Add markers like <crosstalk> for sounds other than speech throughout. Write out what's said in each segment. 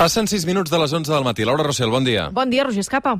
Passen 6 minuts de les 11 del matí. Laura Rossell, bon dia. Bon dia, Roger Escapa.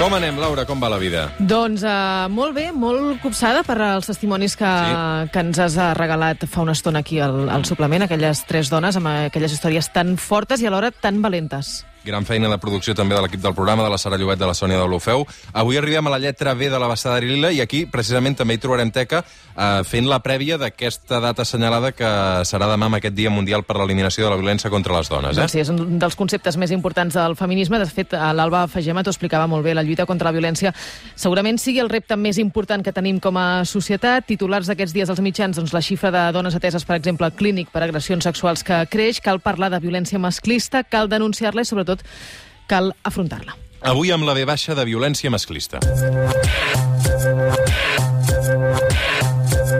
Com anem, Laura? Com va la vida? Doncs uh, molt bé, molt copsada per als testimonis que, Sí. que ens has eh, regalat fa una estona aquí al, al suplement, aquelles tres dones amb aquelles històries tan fortes i alhora tan valentes. Gran feina de producció també de l'equip del programa, de la Sara Llobet, de la Sònia de l'Ofeu. Avui arribem a la lletra B de la Bassada Lila i aquí, precisament, també hi trobarem Teca eh, fent la prèvia d'aquesta data assenyalada que serà demà amb aquest Dia Mundial per l'Eliminació de la Violència contra les Dones. Eh? Doncs sí, és un dels conceptes més importants del feminisme. De fet, l'Alba Fagema t'ho explicava molt bé. La lluita contra la violència segurament sigui el repte més important que tenim com a societat. Titulars d'aquests dies als mitjans, doncs la xifra de dones ateses, per exemple, clínic per agressions sexuals que creix. Cal parlar de violència masclista, cal denunciar-la i, sobretot, cal afrontar-la. Avui amb la B baixa de violència masclista.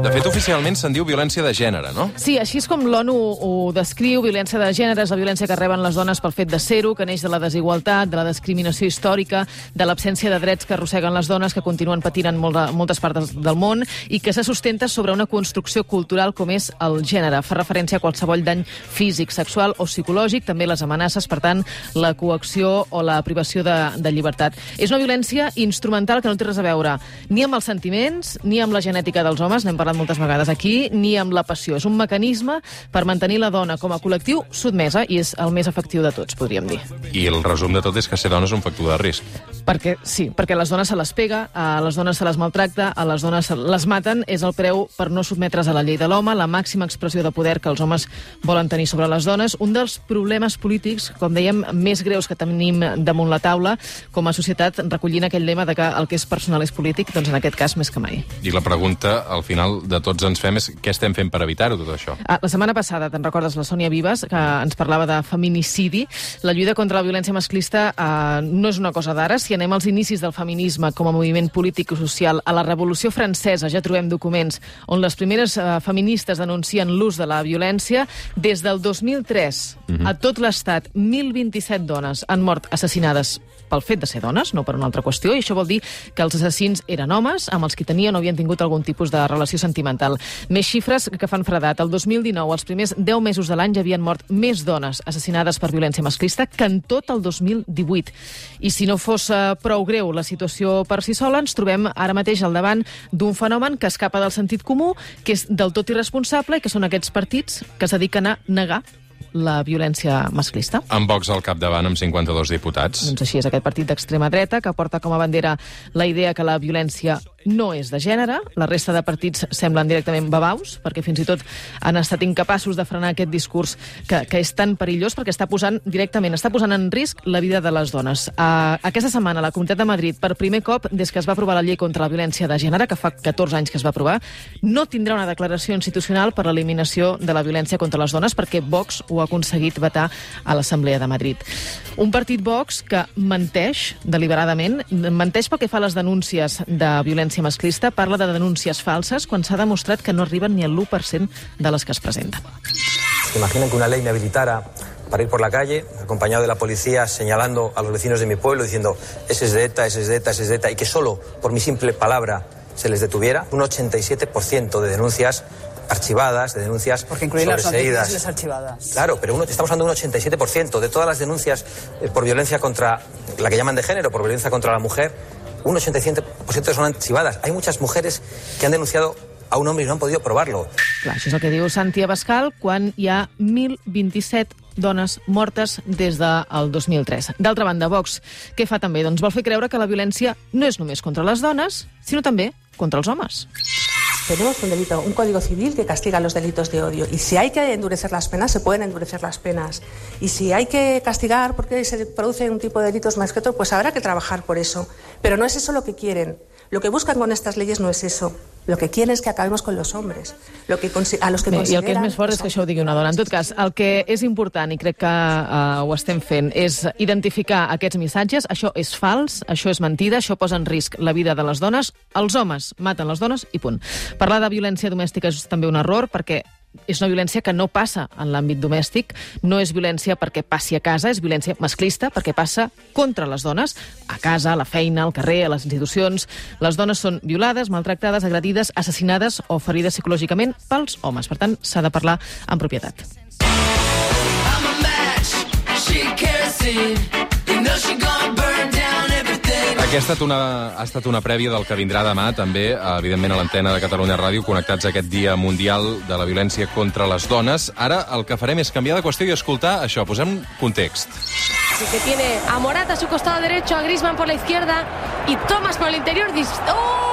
De fet, oficialment se'n diu violència de gènere, no? Sí, així és com l'ONU ho descriu. Violència de gènere és la violència que reben les dones pel fet de ser-ho, que neix de la desigualtat, de la discriminació històrica, de l'absència de drets que arrosseguen les dones, que continuen patint en molta, moltes parts del món, i que se sustenta sobre una construcció cultural com és el gènere. Fa referència a qualsevol dany físic, sexual o psicològic, també les amenaces, per tant, la coacció o la privació de, de llibertat. És una violència instrumental que no té res a veure ni amb els sentiments, ni amb la genètica dels homes, n'hem parlat moltes vegades aquí, ni amb la passió. És un mecanisme per mantenir la dona com a col·lectiu sotmesa i és el més efectiu de tots, podríem dir. I el resum de tot és que ser dona és un factor de risc. Perquè, sí, perquè a les dones se les pega, a les dones se les maltracta, a les dones se les maten, és el preu per no sotmetre's a la llei de l'home, la màxima expressió de poder que els homes volen tenir sobre les dones. Un dels problemes polítics, com dèiem, més greus que tenim damunt la taula com a societat, recollint aquell lema de que el que és personal és polític, doncs en aquest cas més que mai. I la pregunta, al final, de tots ens fem és què estem fent per evitar-ho, tot això? Ah, la setmana passada, te'n recordes, la Sònia Vives, que ens parlava de feminicidi. La lluita contra la violència masclista eh, no és una cosa d'ara. Si anem als inicis del feminisme com a moviment polític i social, a la Revolució Francesa ja trobem documents on les primeres eh, feministes denuncien l'ús de la violència. Des del 2003, a tot l'Estat, 1.027 dones han mort assassinades pel fet de ser dones, no per una altra qüestió, i això vol dir que els assassins eren homes amb els que tenien o havien tingut algun tipus de relació sentimental. Més xifres que fan fredat. El 2019, els primers 10 mesos de l'any, ja havien mort més dones assassinades per violència masclista que en tot el 2018. I si no fos eh, prou greu la situació per si sola, ens trobem ara mateix al davant d'un fenomen que escapa del sentit comú, que és del tot irresponsable i que són aquests partits que es dediquen a negar la violència masclista. Amb Vox al capdavant amb 52 diputats. Doncs així és aquest partit d'extrema dreta que porta com a bandera la idea que la violència no és de gènere. La resta de partits semblen directament babaus, perquè fins i tot han estat incapaços de frenar aquest discurs que, que és tan perillós perquè està posant directament, està posant en risc la vida de les dones. Uh, aquesta setmana la Comunitat de Madrid, per primer cop des que es va aprovar la llei contra la violència de gènere, que fa 14 anys que es va aprovar, no tindrà una declaració institucional per l'eliminació de la violència contra les dones perquè Vox ho ha aconseguit vetar a l'Assemblea de Madrid. Un partit Vox que menteix deliberadament, menteix pel que fa a les denúncies de violència masclista, parla de denúncies falses quan s'ha demostrat que no arriben ni al 1% de les que es presenten. Imaginen que una ley me habilitara para ir por la calle, acompañado de la policía, señalando a los vecinos de mi pueblo, diciendo ese es de ETA, ese es de ETA, ese es de ETA, y que solo por mi simple palabra se les detuviera. Un 87% de denuncias archivadas, de denuncias Porque incluir sobreseídas. las archivadas. Claro, pero uno, estamos hablando de un 87% de todas las denuncias eh, por violencia contra la que llaman de género, por violencia contra la mujer, un 87% son archivadas. Hay muchas mujeres que han denunciado a un hombre y no han podido probarlo. Clar, això és el que diu Santi Abascal quan hi ha 1.027 dones mortes des del 2003. D'altra banda, Vox, què fa també? Doncs vol fer creure que la violència no és només contra les dones, sinó també contra els homes. Tenemos un delito, un código civil que castiga los delitos de odio. Y si hay que endurecer las penas, se pueden endurecer las penas. Y si hay que castigar porque se produce un tipo de delitos más que otro, pues habrá que trabajar por eso. Pero no es eso lo que quieren. Lo que buscan con estas leyes no es eso. Lo que quieren es que acabemos con los hombres. Lo que a los que Bé, I el que és més fort és que això ho digui una dona. En tot cas, el que és important, i crec que uh, ho estem fent, és identificar aquests missatges. Això és fals, això és mentida, això posa en risc la vida de les dones. Els homes maten les dones i punt. Parlar de violència domèstica és també un error perquè és una violència que no passa en l'àmbit domèstic, no és violència perquè passi a casa, és violència masclista perquè passa contra les dones, a casa, a la feina, al carrer, a les institucions. Les dones són violades, maltractades, agredides, assassinades o ferides psicològicament pels homes. Per tant, s'ha de parlar en propietat. I'm a match. She kerosene. Aquesta ha estat, una, ha estat una prèvia del que vindrà demà, també, evidentment, a l'antena de Catalunya Ràdio, connectats a aquest Dia Mundial de la Violència contra les Dones. Ara el que farem és canviar de qüestió i escoltar això. Posem context. Así que tiene a Morata a su costado derecho, a Griezmann por la izquierda y Thomas por el interior. ¡Oh!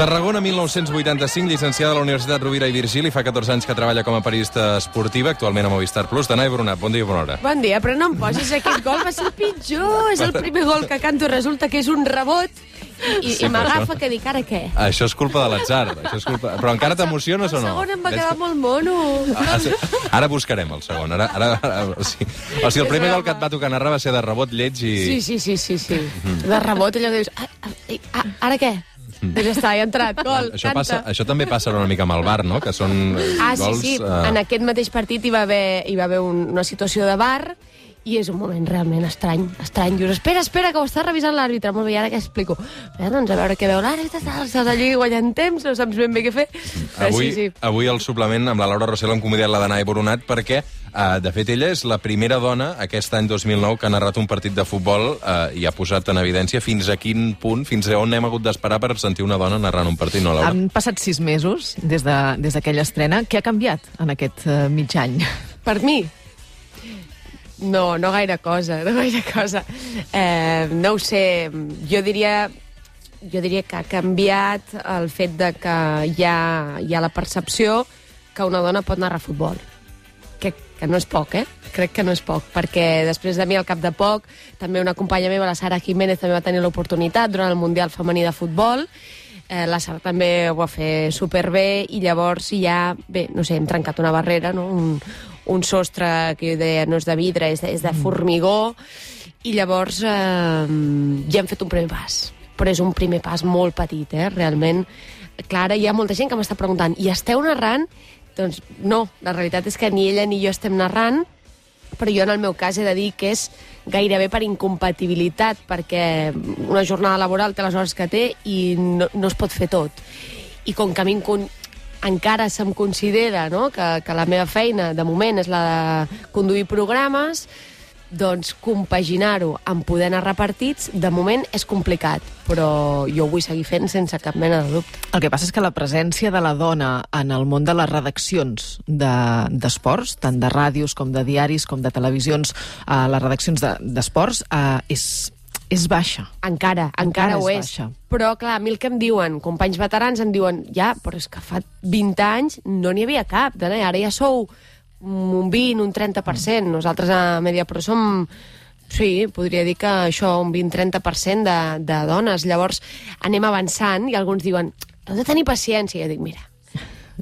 Tarragona, 1985, llicenciada a la Universitat Rovira i Virgili, fa 14 anys que treballa com a periodista esportiva, actualment a Movistar Plus. Danai Brunat, bon dia i bona hora. Bon dia, però no em posis <laughs> aquest gol, va ser el pitjor. És el primer gol que canto resulta que és un rebot i, Sí, i m'agafa que dic, ara què? Això és culpa de l'atzar. És culpa... Però encara t'emociones o El no? segon em va quedar que- molt mono. Ah, sí. Ara buscarem el segon. Ara, ara, ara, o, sigui, o sigui, el primer gol que et va tocar narrar va ser de rebot lleig i... Sí, sí, sí, sí, sí. De rebot, allò que dius, ah, ah, ah, ara què? <laughs> Doncs ja està, ja ha entrat, gol, això, canta. passa, això també passa una mica amb el bar, no? Que són eh, Ah, sí, gols... sí. eh, En aquest mateix partit hi va haver, hi va haver un, una situació de bar i és un moment realment estrany, estrany. Dius, espera, espera, que ho està revisant l'àrbitre. Molt bé, ara què explico? Eh, doncs a veure què veu l'àrbitre, estàs allí guanyant temps, no saps ben bé què fer. Però Avui, sí, sí. avui el suplement amb la Laura Rossell hem convidat la Danai Boronat perquè, eh, de fet, ella és la primera dona aquest any 2009 que ha narrat un partit de futbol eh, i ha posat en evidència fins a quin punt, fins a on hem hagut d'esperar per sentir una dona narrant un partit, no, Laura? Han passat sis mesos des de- des d'aquella estrena. Què ha canviat en aquest uh, mig any? Per mi? No, no gaire cosa, no gaire cosa. Eh, no ho sé, jo diria jo diria que ha canviat el fet de que hi ha, hi ha la percepció que una dona pot narrar futbol. Que, que no és poc, eh? Crec que no és poc, perquè després de mi, al cap de poc, també una companya meva, la Sara Jiménez, també va tenir l'oportunitat durant el Mundial Femení de Futbol, eh, la Sara també ho va fer superbé, i llavors ja, bé, no sé, hem trencat una barrera, no? un, un sostre que jo deia no és de vidre, és de, és de formigó, i llavors eh, ja hem fet un primer pas. Però és un primer pas molt petit, eh? realment. Clar, ara hi ha molta gent que m'està preguntant, i esteu narrant? Doncs no, la realitat és que ni ella ni jo estem narrant, però jo en el meu cas he de dir que és gairebé per incompatibilitat, perquè una jornada laboral té les hores que té i no, no es pot fer tot. I com que a mi encara se'm considera no? que, que la meva feina, de moment, és la de conduir programes, doncs compaginar-ho amb poder anar partits, de moment és complicat, però jo ho vull seguir fent sense cap mena de dubte. El que passa és que la presència de la dona en el món de les redaccions de- d'esports, de, tant de ràdios com de diaris com de televisions, a les redaccions de- d'esports, de, eh, és, és baixa. Encara, encara, Encara ho és baixa. Però, clar, a mi el que em diuen, companys veterans, em diuen, ja, però és que fa 20 anys no n'hi havia cap, i ara ja sou un 20, un 30%. Nosaltres a Mediapro som, sí, podria dir que això, un 20-30% de, de dones. Llavors, anem avançant i alguns diuen, heu de tenir paciència. Jo dic, mira,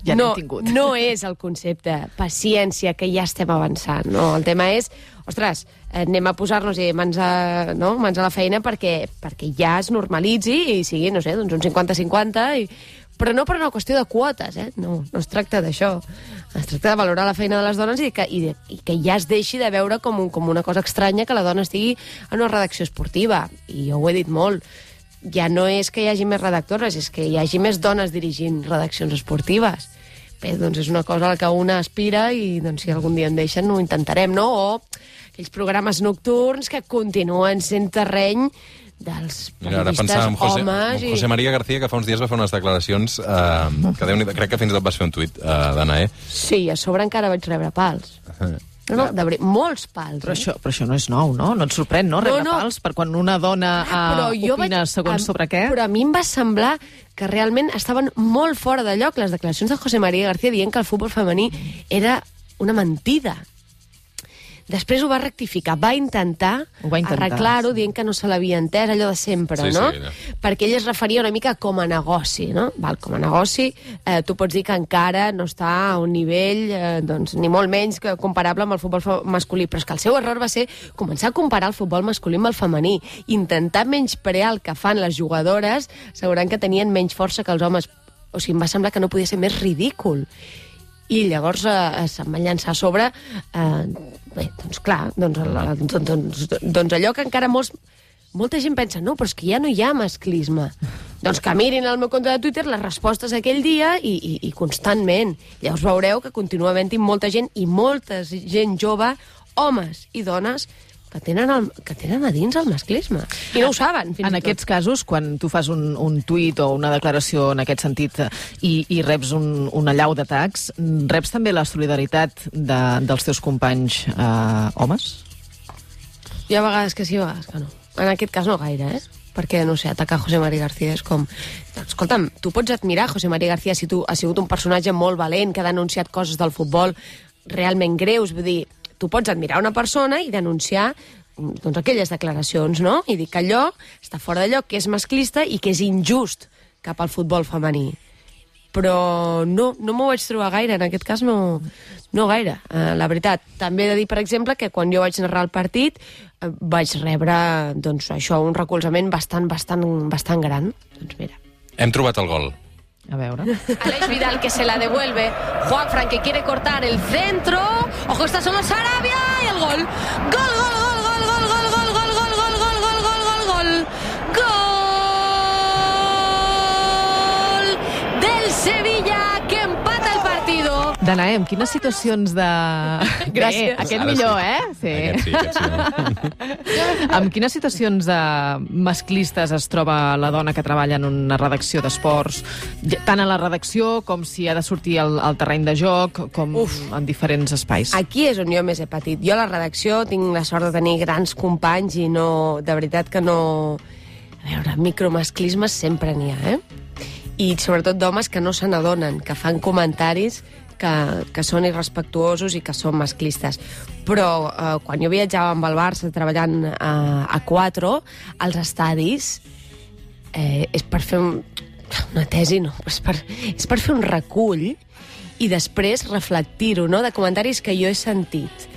Ja no, n'hem tingut. no és el concepte paciència que ja estem avançant, no? El tema és, ostres, eh, anem a posar-nos eh, mans, a, no? mans a la feina perquè, perquè ja es normalitzi i sigui, no sé, doncs un 50-50, i... però no per una qüestió de quotes, eh? No, no es tracta d'això. Es tracta de valorar la feina de les dones i que, i, de, i que ja es deixi de veure com, un, com una cosa estranya que la dona estigui en una redacció esportiva. I jo ho he dit molt ja no és que hi hagi més redactores, és que hi hagi més dones dirigint redaccions esportives. Bé, doncs és una cosa a la que una aspira i doncs, si algun dia en deixen ho intentarem, no? O aquells programes nocturns que continuen sent terreny dels Mira, ara pensava en José, homes José María García, que fa uns dies va fer unes declaracions eh, que déu crec que fins i tot vas fer un tuit, eh, d'Anna, eh? Sí, a sobre encara vaig rebre pals. No, no, de veritat, molts pals. Però eh? això, però això no és nou, no? No et sorprèn, no? Rebre No, no. pals per quan una dona Però uh, opina vaig- segons a- sobre què? Però a mi em va semblar que realment estaven molt fora de lloc les declaracions de José María García dient que el futbol femení era una mentida. Després ho va rectificar, va intentar, Ho va intentar, arreglar-ho sí. dient que no se l'havia entès, allò de sempre, Sí, no? sí, perquè ell es referia una mica com a negoci, no? Val, com a negoci, eh, tu pots dir que encara no està a un nivell, eh, doncs, ni molt menys que comparable amb el futbol masculí, però és que el seu error va ser començar a comparar el futbol masculí amb el femení, intentar menysprear el que fan les jugadores, assegurant que tenien menys força que els homes. O sigui, em va semblar que no podia ser més ridícul i llavors eh, se'm va llançar a sobre eh, bé, doncs clar doncs, la, doncs, doncs, doncs allò que encara molts molta gent pensa, no, però és que ja no hi ha masclisme. <laughs> Doncs que mirin al meu compte de Twitter les respostes aquell dia i, i, i constantment. Llavors veureu que continua havent-hi molta gent i molta gent jove, homes i dones, que tenen, el, que tenen a dins el masclisme. I no ho saben, fins En i tot. aquests casos, quan tu fas un, un tuit o una declaració en aquest sentit eh, i, i reps un, una llau d'atacs, reps també la solidaritat de, dels teus companys eh, homes? Hi ha vegades que sí, ha vegades que no. En aquest cas no gaire, eh? Perquè, no sé, atacar José María García és com... Doncs, Escolta'm, tu pots admirar José María García si tu ha sigut un personatge molt valent, que ha denunciat coses del futbol realment greus, vull dir, tu pots admirar una persona i denunciar mm, doncs, aquelles declaracions, no? I dir que allò està fora d'allò, que és masclista i que és injust cap al futbol femení però no, no m'ho vaig trobar gaire, en aquest cas no, no gaire, eh, la veritat. També he de dir, per exemple, que quan jo vaig narrar el partit eh, vaig rebre, doncs, això, un recolzament bastant, bastant, bastant gran. Doncs mira. Hem trobat el gol. A veure. Alex Vidal que se la devuelve. Juanfran que quiere cortar el centro. Ojo, está solo Sarabia y el gol. Gol, gol, gol, gol, gol, gol, gol, gol, gol, gol, gol, gol, gol, gol, gol. Gol del Sevilla partido. Danae, amb quines situacions de... <laughs> Gràcies. Bé, aquest Ara millor, sí. eh? Sí. Aquest sí, aquest sí. <laughs> Amb quines situacions de masclistes es troba la dona que treballa en una redacció d'esports? Tant a la redacció com si ha de sortir al, al terreny de joc, com Uf. en diferents espais. Aquí és on jo més he patit. Jo a la redacció tinc la sort de tenir grans companys i no, de veritat que no... A veure, micromasclismes sempre n'hi ha, eh? I sobretot d'homes que no se n'adonen, que fan comentaris que, que són irrespectuosos i que són masclistes. Però eh, quan jo viatjava amb el Barça treballant a, a 4, als estadis, eh, és per fer un, una tesi, no, és per, és per fer un recull i després reflectir-ho, no?, de comentaris que jo he sentit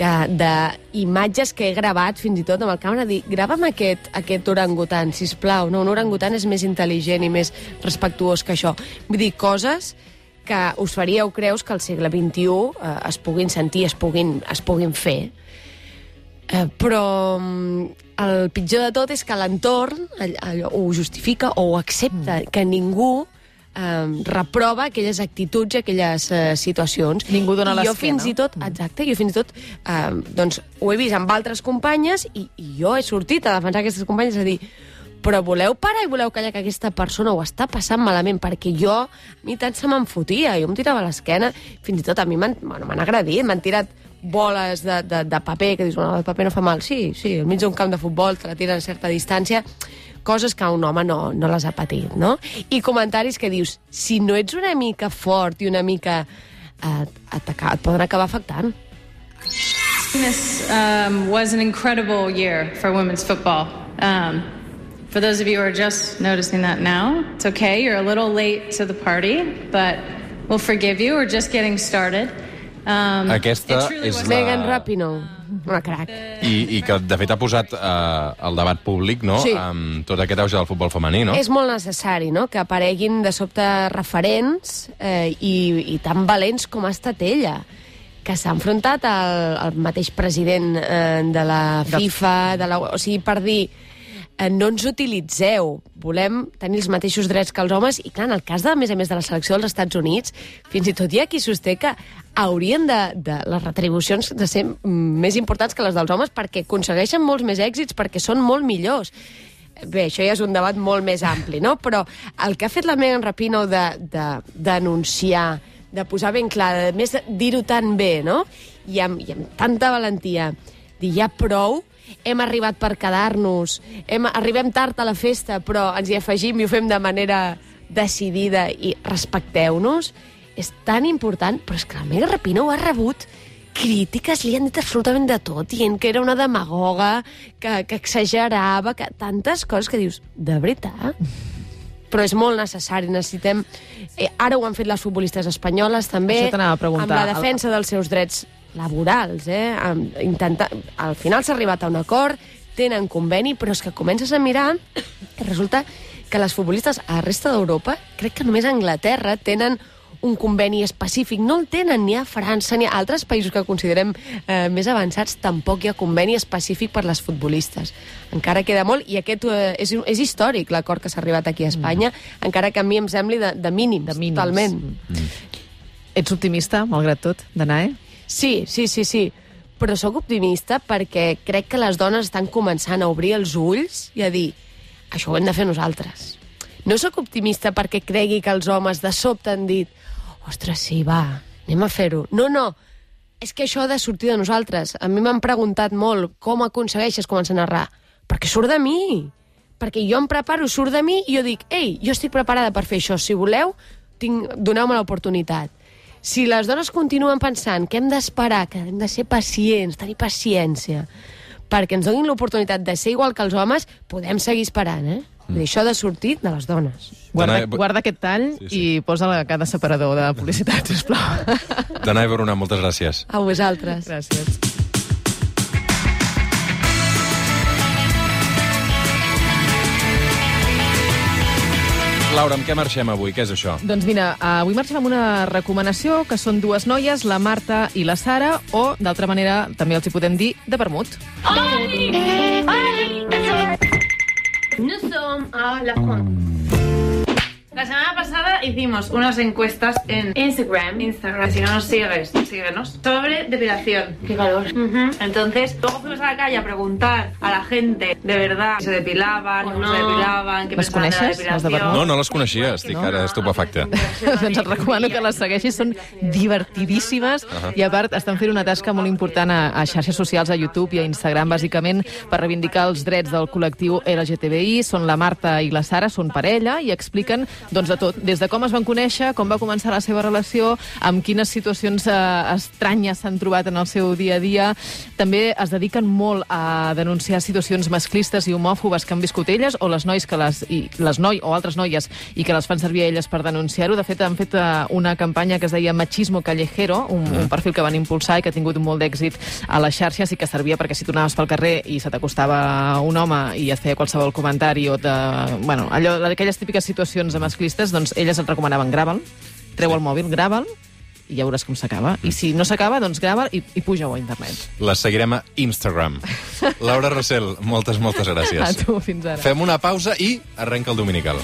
que d'imatges que he gravat fins i tot amb el càmera, dir, grava'm aquest, aquest orangutan, si plau. No, un orangutan és més intel·ligent i més respectuós que això. Vull dir, coses que us faríeu creus que al segle XXI eh, es puguin sentir, es puguin, es puguin fer. Eh, però mm, el pitjor de tot és que l'entorn ho justifica o ho accepta, que ningú eh, reprova aquelles actituds i aquelles eh, situacions. Ningú dona I jo l'esquena. fins i tot, exacte, jo fins i tot eh, doncs, ho he vist amb altres companyes i, i jo he sortit a defensar aquestes companyes a dir però voleu parar i voleu callar que aquesta persona ho està passant malament, perquè jo, a mi tant se me'n fotia, jo em tirava a l'esquena, fins i tot a mi m'han bueno, agredit, m'han tirat boles de, de, de paper, que dius, bueno, el paper no fa mal. Sí, sí, al mig d'un camp de futbol te la tiren a certa distància, coses que un home no, no les ha patit, no? I comentaris que dius, si no ets una mica fort i una mica eh, atacar, et poden acabar afectant. This um, was an incredible year for women's football. Um, for those of you who are just noticing that now, it's okay. You're a little late to the party, but we'll forgive you. We're just getting started. Um, Aquesta és la- Megan Rapinoe, una crac. I, I que, de fet, ha posat eh, el debat públic, no?, Sí. amb tot aquest auge del futbol femení, no? És molt necessari, no?, que apareguin de sobte referents eh, i, i tan valents com ha estat ella que s'ha enfrontat al, al mateix president eh, de la FIFA, de la, o sigui, per dir no ens utilitzeu, volem tenir els mateixos drets que els homes, i clar, en el cas de, a més a més de la selecció dels Estats Units, fins i tot hi ha qui sosté que haurien de, de les retribucions de ser més importants que les dels homes perquè aconsegueixen molts més èxits, perquè són molt millors. Bé, això ja és un debat molt més ampli, no? Però el que ha fet la Megan Rapinoe de, de, denunciar, de posar ben clar, de més dir-ho tan bé, no? I amb, I amb tanta valentia, dir ja prou, hem arribat per quedar-nos, arribem tard a la festa, però ens hi afegim i ho fem de manera decidida i respecteu-nos, és tan important, però és que la Megan Rapinoe ha rebut crítiques li han dit absolutament de tot, dient que era una demagoga, que, que exagerava, que tantes coses que dius, de veritat? Però és molt necessari, necessitem... Eh, ara ho han fet les futbolistes espanyoles, també, amb la defensa dels seus drets laborals, eh? Intenta... Al final s'ha arribat a un acord, tenen conveni, però és que comences a mirar i resulta que les futbolistes a la resta d'Europa, crec que només a Anglaterra tenen un conveni específic. No el tenen ni a França ni a altres països que considerem eh, més avançats. Tampoc hi ha conveni específic per les futbolistes. Encara queda molt, i aquest eh, és, és històric, l'acord que s'ha arribat aquí a Espanya, mm. encara que a mi em sembli de, de mínims, De mínims. totalment. Ets optimista, malgrat tot, d'anar, eh? Sí, sí, sí, sí. Però sóc optimista perquè crec que les dones estan començant a obrir els ulls i a dir això ho hem de fer nosaltres. No sóc optimista perquè cregui que els homes de sobte han dit ostres, sí, va, anem a fer-ho. No, no, és que això ha de sortir de nosaltres. A mi m'han preguntat molt com aconsegueixes començar a narrar. Perquè surt de mi. Perquè jo em preparo, surt de mi i jo dic, ei, jo estic preparada per fer això. Si voleu, tinc... doneu-me l'oportunitat. Si les dones continuen pensant que hem d'esperar, que hem de ser pacients, tenir paciència, perquè ens donin l'oportunitat de ser igual que els homes, podem seguir esperant, eh? Mm. Això ha de sortir de les dones. Guarda, guarda aquest tall Sí, sí, i posa la cada separador de publicitat, <laughs> sisplau. Danai Verona, moltes gràcies. A vosaltres. Gràcies. Laura, amb què marxem avui? Què és això? Doncs mira, avui marxem amb una recomanació, que són dues noies, la Marta i la Sara, o, d'altra manera, també els hi podem dir, de vermut. Nous sommes à la France. La semana pasada hicimos unas encuestas en Instagram, Instagram, si no nos sigues, síguenos, sobre depilación. Qué calor. Entonces, luego fuimos a la calle a preguntar a la gente de verdad si se depilaban, O cómo no. se depilaban, qué Les pensaban de la coneixes, les de depilación. No, no les coneixia, estic ara estupefacte. <laughs> doncs et recomano que les segueixis, són divertidíssimes uh -huh. i a part estan fent una tasca molt important a, a xarxes socials, a YouTube i a Instagram, bàsicament per reivindicar els drets del col·lectiu LGTBI. Són la Marta i la Sara, són parella i expliquen doncs, de tot, des de com es van conèixer, com va començar la seva relació, amb quines situacions eh, estranyes s'han trobat en el seu dia a dia. També es dediquen molt a denunciar situacions masclistes i homòfobes que han viscut elles o les nois que les, i, les noi o altres noies i que les fan servir a elles per denunciar-ho. De fet, han fet eh, una campanya que es deia Machismo Callejero, un, un perfil que van impulsar i que ha tingut molt d'èxit a les xarxes i que servia perquè si tu anaves pel carrer i se t'acostava un home i et feia qualsevol comentari o de, bueno, allò, d'aquelles típiques situacions masclistes, doncs elles et recomanaven grava'l, treu el mòbil, grava'l i ja veuràs com s'acaba. I si no s'acaba, doncs grava'l i, i puja-ho a internet. Les seguirem a Instagram. <laughs> Laura Rossell, moltes, moltes gràcies. A tu, fins ara. Fem una pausa i arrenca el Dominical.